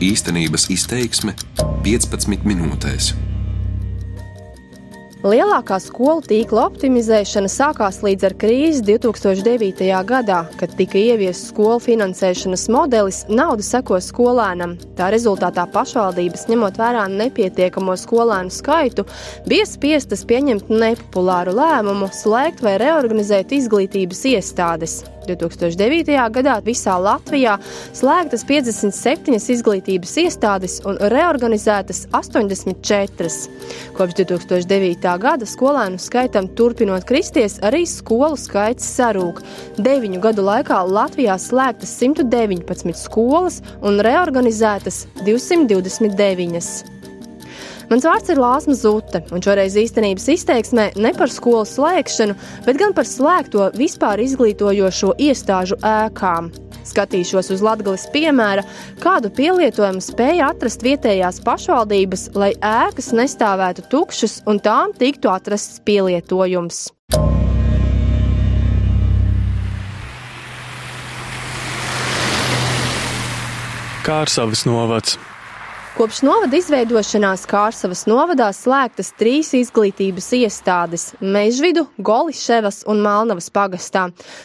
Īstenības izteiksme 15 minūtēs. Lielākā skolu tīkla optimizēšana sākās līdz ar krīzi 2009. gadā, kad tika ieviests skolu finansēšanas modelis Nauda seko skolēnam. Tā rezultātā pašvaldības, ņemot vērā nepietiekamo skolēnu skaitu, bija spiestas pieņemt nepopulāru lēmumu slēgt vai reorganizēt izglītības iestādes. 2009. gadā visā Latvijā slēgtas 57 izglītības iestādes un reorganizētas 84. Kopš 2009. gada skolēnu skaitam turpinot kristies, arī skolu skaits sarūk. Deviņu gadu laikā Latvijā slēgtas 119 skolas un reorganizētas 229. Mans vārds ir Lāsma Zute, un šoreiz īstenības izteiksmē ne par skolu slēgšanu, bet gan par slēgto vispār izglītojošo iestāžu ēkām. Skatīšos uz Latvijas piemēra, kādu pielietojumu spēja atrast vietējās pašvaldības, lai ēkas nestāvētu tukšas un tām tiktu atrasts pielietojums. Kārsavas novads. Kopš novada izveidošanās Kārsavas novadā slēgtas trīs izglītības iestādes - Mežvidu, Goliševas un Malnavas pagastā.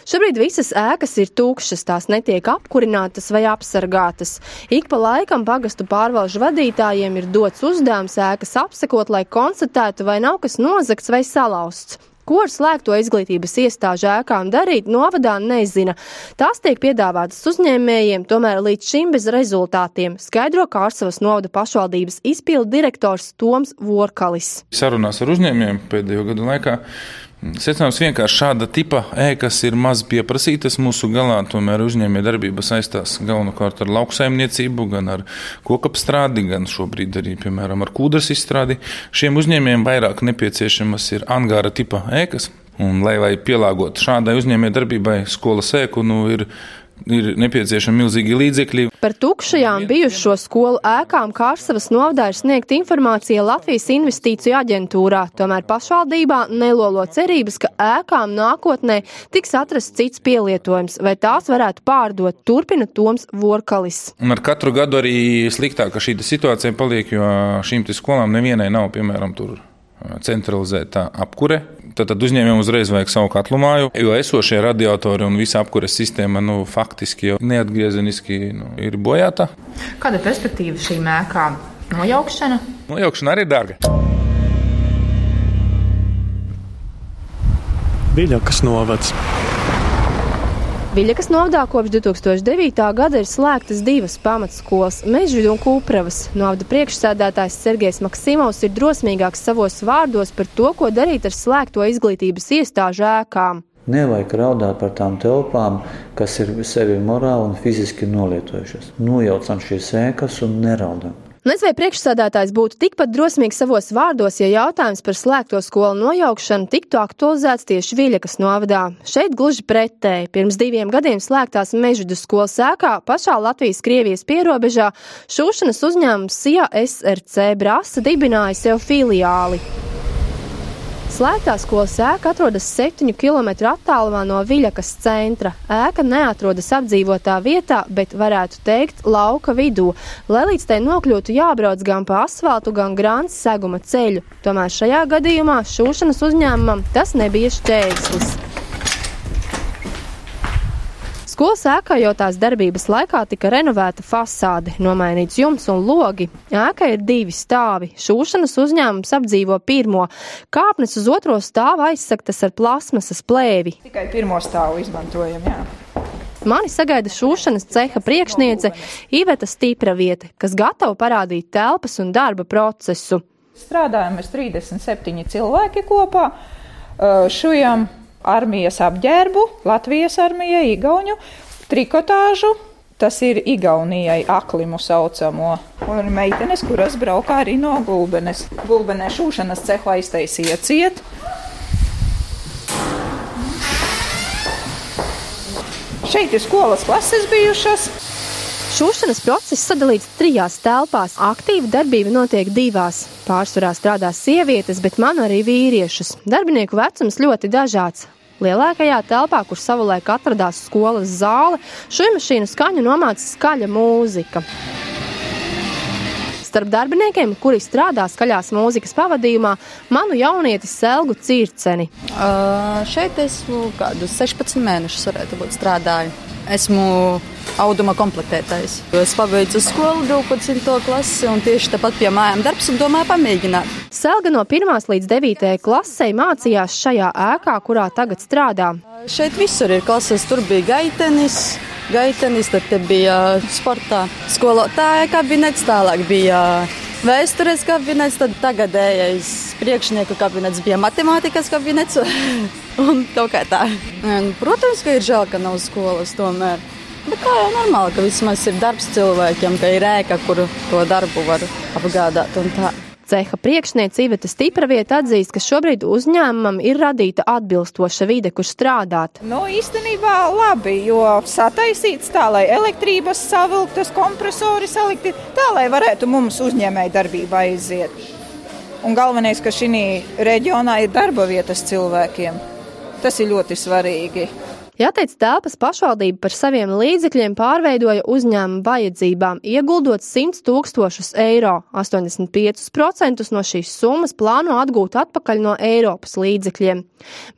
Šobrīd visas ēkas ir tukšas, tās netiek apkurinātas vai apsargātas. Ik pa laikam pagastu pārvalžu vadītājiem ir dots uzdevums ēkas apsekot, lai konstatētu, vai nav kas nozagts vai salauzts. Ko ar slēgto izglītības iestāžu ēkām darīt, novadā nezina. Tās tiek piedāvātas uzņēmējiem, tomēr līdz šim bez rezultātiem, skaidro Kārsavas novada pašvaldības izpildu direktors Toms Vorkalis. Sarunās ar uzņēmējiem pēdējo gadu laikā Secinājums vienkārši šāda tipa ēkas ir maz pieprasītas. Mūsu galā tomēr uzņēmējdarbība saistās galvenokārt ar lauksaimniecību, gan ar kokapstrādi, gan šobrīd arī, piemēram, ar kūdras izstrādi. Šiem uzņēmējiem vairāk nepieciešamas ir angāra tipa ēkas. Un, lai, lai pielāgotu šādai uzņēmējdarbībai, skolas ēku nu, ir ir nepieciešami milzīgi līdzekļi. Par tukšajām bijušo skolu ēkām Kārsavas novadā ir sniegta informācija Latvijas investīciju aģentūrā. Tomēr pašvaldībā nelolo cerības, ka ēkām nākotnē tiks atrasts cits pielietojums, vai tās varētu pārdot, turpina Toms Vorkalis. Un ar katru gadu arī sliktāka šī situācija paliek, jo šīm skolām nevienai nav, piemēram, tur centralizēta apkure. Tad, tad uzņēmējiem uzreiz vajag savu katlu māju, jo esošie radiatori un visa apkures sistēma nu, faktiski jau neatgriezeniski nu, ir bojāta. Kāda ir perspektīva šīm ēkām? Nojaukšana? Nojaukšana arī ir dārga. Viļakas novads. Viļakas novadā kopš 2009. gada ir slēgtas divas pamatskolas - Mežģīda un Kūpravas. Novada priekšsēdētājs Sergejs Maksimovs ir drosmīgāks savos vārdos par to, ko darīt ar slēgto izglītības iestāžu ēkām. Nevajag raudāt par tām telpām, kas ir sevi morāli un fiziski nolietojušas. Nojaucam šīs ēkas un neraudam. Nezinu, vai priekšsādātājs būtu tikpat drosmīgs savos vārdos, ja jautājums par slēgto skolu nojaukšanu tiktu aktualizēts tieši Viļakas novadā. Šeit gluži pretēji. Pirms diviem gadiem slēgtās Mežudu skolas sēkā pašā Latvijas-Krievijas pierobežā šūšanas uzņēmums SIA SRC Brasa dibināja sev filiāli. Slēgtā skolas ēka atrodas 7 km attālumā no Viļakas centra. Ēka neatrodas apdzīvotā vietā, bet varētu teikt lauka vidū. Lai līdz tai nokļūtu, jābrauc gan pa asfaltu, gan grāns seguma ceļu. Tomēr šajā gadījumā šūšanas uzņēmumam tas nebija šķērslis. Skolas ēkā jau tās darbības laikā tika renovēta fasāde, nomainīts jums un logi. Ēka ir divi stāvi. Šūšanas uzņēmums apdzīvo pirmo. Kāpnes uz otro stāvu aizsaktas ar plasmasas plēvi. Tikai pirmo stāvu izmantojam, jā. Mani sagaida šūšanas ceha priekšniece Iveta Stipraviete, kas gatava parādīt telpas un darba procesu. Strādājam mēs 37 cilvēki kopā. Šujam armijas apģērbu, Latvijas armijai, Igauņu trikotāžu. Tas ir Igaunijai aklimu saucamo. Un meitenes, kuras braukā arī no gulbenes. Gulbenē šūšanas cehu aiztaisīja ciet. Šeit ir skolas klases bijušas. Šūšanas process sadalīts trijās telpās. Aktīva darbība notiek divās. Pārsvarā strādā sievietes, bet man arī vīriešus. Darbinieku vecums ļoti dažāds. Lielākajā telpā, kur savulaik atradās skolas zāle, šī mašīna skaņu nomāca skaļa mūzika. Starp darbiniekiem, kuri strādā skaļās mūzikas pavadījumā, manu jaunieti Selgu Circeni. Uh, šeit esmu kādus 16 mēnešus, varētu būt strādāju. Esmu auduma komplektētājs. Es pabeidzu skolu 12. klasi un tieši tāpat pie mājām darbs un domāju pamēģināt. Selga no 1. līdz 9. klasē mācījās šajā ēkā, kurā tagad strādā. Šeit visur ir klases, tur bija gaitenis. Gaitenis, tad bija sporta skolotāja kabinets, tālāk bija vēstures kabinets, tad tagadējais priekšnieku kabinets bija matemātikas kabinets. un kaut kā tā. Un, protams, ka ir žēl, ka nav skolas tomēr. Bet kā jau normāli, ka vismaz ir darbs cilvēkiem, ka ir ēka, kur to darbu var apgādāt un tā. Ceha priekšniece Iveta Stipravieta atzīst, ka šobrīd uzņēmumam ir radīta atbilstoša vide, kur strādāt. Nu, īstenībā labi, jo sataisīts tā, lai elektrības savilktas, kompresori salikti, tā, lai varētu mums uzņēmēji darbība aiziet. Un galvenais, ka šī reģionā ir darba vietas cilvēkiem. Tas ir ļoti svarīgi. Jāteic, telpas pašvaldība par saviem līdzekļiem pārveidoja uzņēmuma vajadzībām, ieguldot 100 tūkstošus eiro. 85% no šīs summas plāno atgūt atpakaļ no Eiropas līdzekļiem.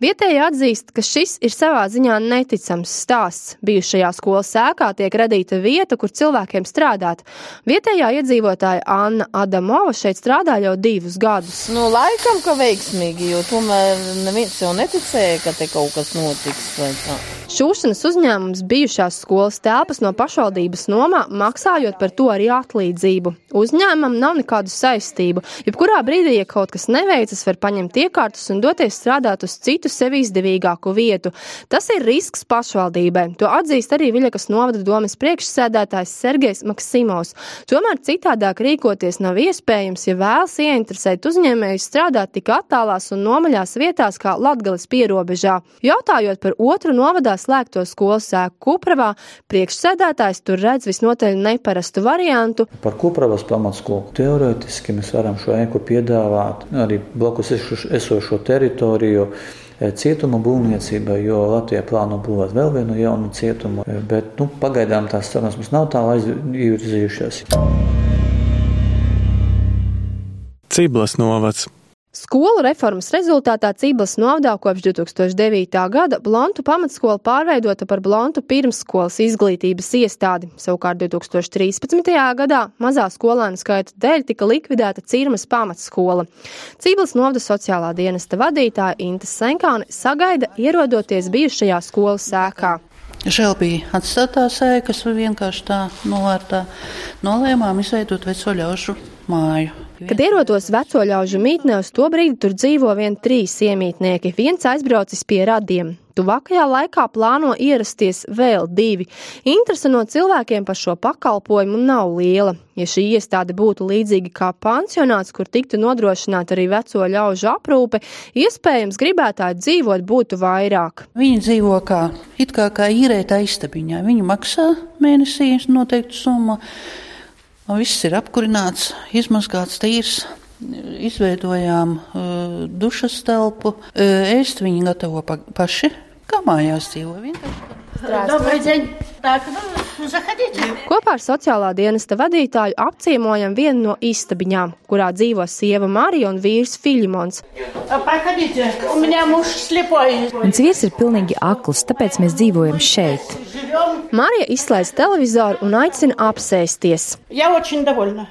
Vietēji atzīst, ka šis ir savā ziņā neticams stāsts. Bijušajā skolas sēkā tiek radīta vieta, kur cilvēkiem strādāt. Vietējā iedzīvotāja Anna Adamova šeit strādā jau divus gadus. Nu, laikam, ka veiksmīgi, jo tomēr neviens jau neticēja, ka te kaut kas notiks. Šūšanas uzņēmums bijušās skolas telpas no pašvaldības nomā, maksājot par to arī atlīdzību. Uzņēmumam nav nekādu saistību. Jebkurā brīdī, ja kaut kas neveicas, var paņemt iekārtas un doties strādāt uz citu sev izdevīgāku vietu. Tas ir risks pašvaldībai. To atzīst arī Viļakas novada domas priekšsēdētājs Sergejs Maksimovs. Tomēr citādāk rīkoties nav iespējams, ja vēlas ieinteresēt uzņēmējus strādāt tik attālās un nomaļās vietās kā Latgales pierobežā. Jautājot par otru novadā slēgto skolu sēku Kupravā, priekšsēdētājs tur redz visnotaļ neparastu variantu. Par Kupravas pamatskolu teorētiski mēs varam šo ēku piedāvāt arī blakus esošo teritoriju. Cietuma būvniecībai, jo Latvijā plāno būvēt vēl vienu jaunu cietumu, bet nu, pagaidām tās sarunas mums nav tālu aizvirzījušās. Ciblas novads. Skolu reformas rezultātā Cīblas novadā kopš 2009. gada Blantu pamatskola pārveidota par Blantu pirmsskolas izglītības iestādi. Savukārt 2013. gadā mazā skolēnu skaita dēļ tika likvidēta Cirmas pamatskola. Cīblas novada sociālā dienesta vadītāja Inta Senkāne sagaida ierodoties bijušajā skolas sēkā. Žēl bija atstātās ēkas, vienkārši tā novērtā. Nolēmām izveidot veco ļaužu māju. Kad ierodos veco ļaužu mītnē, uz to brīdi tur dzīvo vien trīs iemītnieki. Viens aizbraucis pie radiem. Tuvākajā laikā plāno ierasties vēl divi. Interese no cilvēkiem par šo pakalpojumu nav liela. Ja šī iestāde būtu līdzīga kā pansionāts, kur tiktu nodrošināta arī veco ļaužu aprūpe, iespējams, gribētāji dzīvot būtu vairāk. Viņi dzīvo kā, kā, kā īrētā istabiņā. Viņi maksā mēnesī noteiktu summu. Viss ir apkurināts, izmazgāts, tīrs. Izveidojām uh, dušas telpu. Uh, ēst viņi gatavo pa, paši, kā mājās dzīvo. Добрый день. Так, ну, заходите. Kopā ar sociālā dienesta vadītāju apciemojam vienu no istabiņām, kurā dzīvo sieva Marija un vīrs Filimons. Проходите, у меня муж слепой. Mans vīrs ir pilnīgi akls, tāpēc mēs dzīvojam šeit. Marija izslēdz televizoru un aicina apsēsties. Я очень довольна,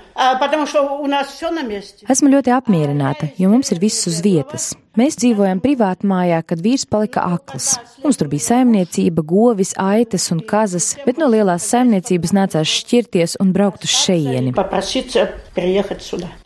Esmu ļoti apmierināta, jo mums ir viss uz vietas. Mēs dzīvojam privātu mājā, kad vīrs palika akls. Mums tur bija saimniecība, govis, aitas un kazas, bet no lielās saimniecības nācās šķirties un braukt uz šejieni.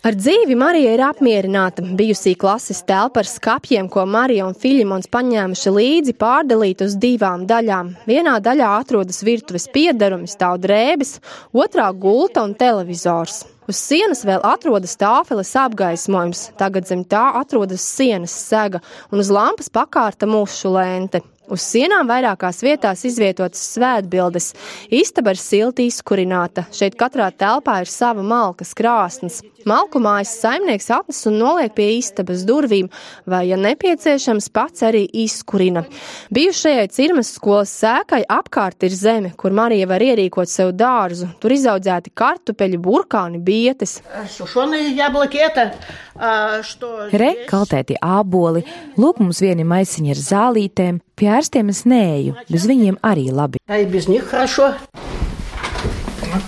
Ar dzīvi Marija ir apmierināta. Bijusī klases telpa ar skapjiem, ko Marija un Filimons paņēmuši līdzi, pārdalīta uz divām daļām. Vienā daļā atrodas virtuves piedarumi, stāv drēbes, otrā gulta un televizors. Uz sienas vēl atrodas tāfeles apgaismojums, tagad zem tā atrodas sienas sega un uz lampas pakārta mušu lente. Uz sienām vairākās vietās izvietotas svētbildes. Istaba ir silti izkurināta. Šeit katrā telpā ir sava malkas krāsnes. Malku mājas saimnieks atnes un noliek pie istabas durvīm, vai, ja nepieciešams, pats arī izkurina. Bijušajai cirmas skolas sēkai apkārt ir zeme, kur Marija var ierīkot sev dārzu. Tur izaudzēti kartupeļi, burkāni, bietes. Re, kaltēti āboli, lūk mums vieni maisiņi ar zālītēm, pie ārstiem es neeju, bez viņiem arī labi.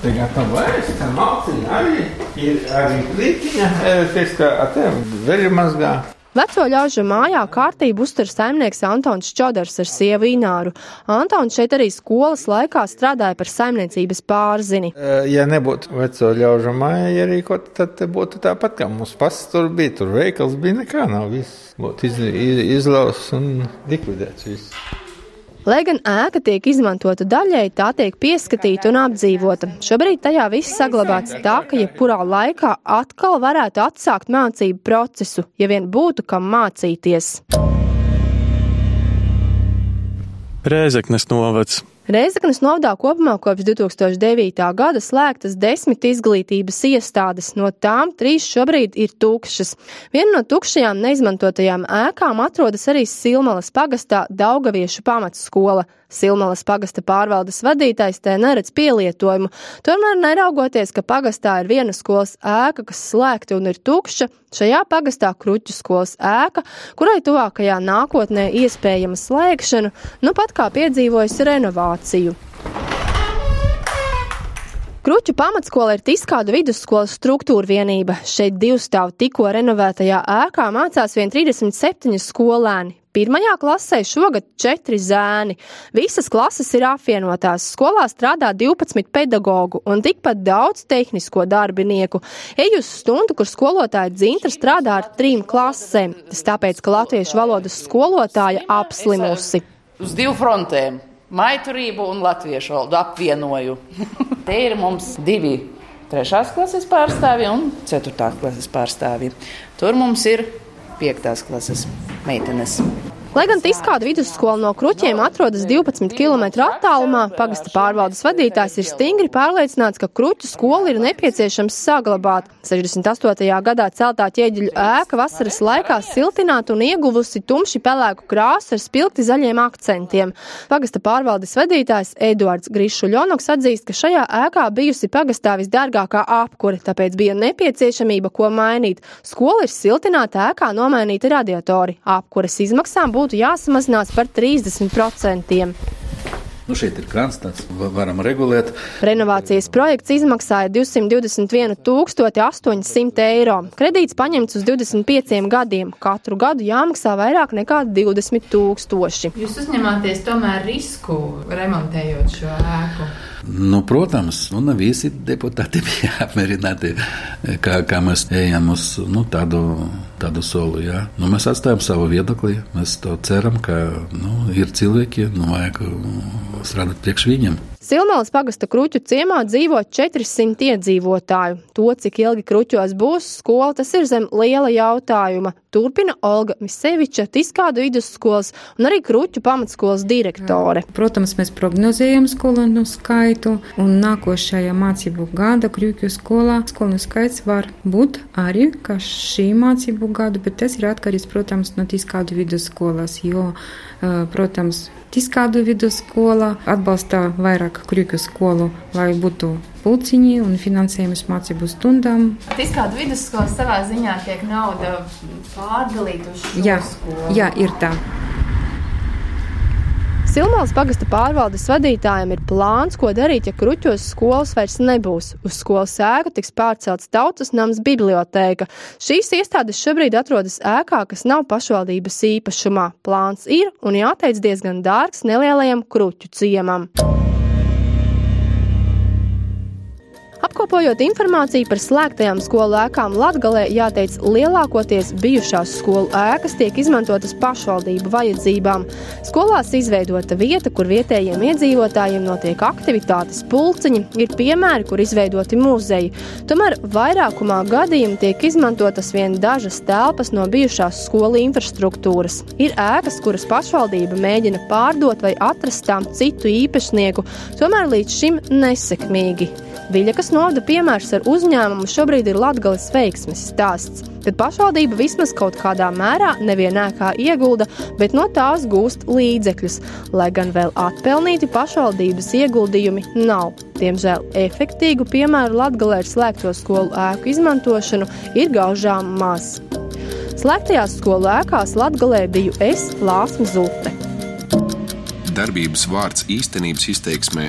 Tagad tā vairs, tā malciņa arī ir arī plītiņa, pēc kā tev veļu mazgā. Veco ļaužu mājā kārtību uztur saimnieks Antons Čodars ar sievu Ināru. Antons šeit arī skolas laikā strādāja par saimniecības pārzini. Ja nebūtu veco ļaužu māja ierīkot, tad būtu tāpat kā mums pasts tur bija. Tur veikals bija nekā nav viss. Būtu iz, iz, izlausts un likvidēts viss. Lai gan ēka tiek izmantota daļai, tā tiek pieskatīta un apdzīvota. Šobrīd tajā viss saglabāts tā, ka jebkurā laikā atkal varētu atsākt mācību procesu, ja vien būtu kam mācīties. Rēzeknes novads. Reizeknas novadā kopumā kopš 2009. gada slēgtas desmit izglītības iestādes, no tām trīs šobrīd ir tukšas. Viena no tukšajām neizmantotajām ēkām atrodas arī Silmalas pagastā Daugaviešu pamatskola. Silmalas pagasta pārvaldes vadītājs te neredz pielietojumu, tomēr neraugoties, ka pagastā ir viena skolas ēka, kas slēgta un ir tukša, šajā pagastā kruķu skolas ēka, kurai tuvākajā nākotnē iespējama slēgšana, nu pat kā piedzīvojusi renovāciju. Kruķu pamatskola ir Tiskāda vidusskolas struktūra vienība. Šeit divstāvu tikko renovētajā ēkā mācās vien 37 skolēni. Pirmajā klasē šogad četri zēni. Visas klases ir apvienotās. Skolā strādā 12 pedagoģu un tikpat daudz tehnisko darbinieku. Eju uz stundu, kur skolotāja Dzintra strādā ar trim klasēm. Tas tāpēc, ka latviešu valodas skolotāja apslimusi. Uz divu frontēm - maiturību un latviešu valodu apvienoju. Te ir mums divi trešās klases pārstāvji un ceturtās klases pārstāvji. Tur mums ir piektās klases meitenes. Lai gan Tiskāda vidusskola no kruķiem atrodas 12 km attālumā, pagasta pārvaldes vadītājs ir stingri pārliecināts, ka kruķu skolu ir nepieciešams saglabāt. 68. gadā celtā ķieģeļu ēka vasaras laikā siltināta un ieguvusi tumši pelēku krāsu ar spilgti zaļiem akcentiem. Pagasta pārvaldes vadītājs Eduards Grišuļonoks atzīst, ka šajā ēkā bijusi pagastā visdārgākā apkure, tāpēc bija nepieciešamība ko mainīt. Skola ir siltināta ēkā nomainīti radiatori. Apkures izmaksām būtu būtu jāsamazinās par 30%. Nu, šeit ir krāns, tāds varam regulēt. Renovācijas projekts izmaksāja 221,800 eiro. Kredīts paņemts uz 25 gadiem. Katru gadu jāmaksā vairāk nekā 20 tūkstoši. Jūs uzņemāties tomēr risku remontējot šo ēku? Nu, protams, nu, ne visi deputāti bija apmierināti, kā, kā mēs ejam uz nu, tādu, tādu soli. Ja? Nu, mēs atstājam savu viedokli, mēs to ceram, ka nu, ir cilvēki, nu, vajag strādāt priekš viņiem. Silmālas pagasta kruķu ciemā dzīvo 400 iedzīvotāju. To, cik ilgi kruķos būs skola, tas ir zem liela jautājuma. Turpina Olga Miseviča, Tiskādu vidusskolas un arī kruķu pamatskolas direktore. Protams, mēs prognozējam skolēnu skaitu un nākošajā mācību gada kruķu skolā skolēnu skaits var būt arī kā šī mācību gada, bet tas ir atkarīgs, protams, no Tiskādu vidusskolas, jo, protams, Tiskādu vidusskola atbalsta vairāk krīku skolu, lai būtu pulciņi un finansējums mācību stundām. Tiskādu vidusskola savā ziņā tiek nauda pārdalīta uz šo jā, skolu. Jā, ir tā. Silmālas pagasta pārvaldes vadītājiem ir plāns, ko darīt, ja kruķos skolas vairs nebūs. Uz skolas ēku tiks pārcelts tautas nams bibliotēka. Šīs iestādes šobrīd atrodas ēkā, kas nav pašvaldības īpašumā. Plāns ir un jāteic diezgan dārgs nelielajam kruķu ciemam. Apkopojot informāciju par slēgtajām skolu ēkām Latvijā, jāteic, lielākoties bijušās skolu ēkas tiek izmantotas pašvaldību vajadzībām. Skolās izveidota vieta, kur vietējiem iedzīvotājiem notiek aktivitātes, pulciņi, ir piemēri, kur izveidoti muzeji. Tomēr vairākumā gadījumu tiek izmantotas vien dažas telpas no bijušās skolu infrastruktūras. Ir ēkas, kuras pašvaldība mēģina pārdot vai atrast tām citu īpašnieku, tomēr līdz šim nesekmīgi. Viļakas novada piemērs ar uzņēmumu šobrīd ir Latvijas veiksmes stāsts, kad pašvaldība vismaz kaut kādā mērā nevienā iegulda, bet no tās gūst līdzekļus, lai gan vēl atpelnīti pašvaldības ieguldījumi nav. Diemžēl efektīvu piemēru Latvijā ar slēgto skolu ēku izmantošanu ir gaužām maz. Slēgtajās skolu ēkās Latvijā biju es, Lāsma Zute. Darbības vārds īstenības izteiksmē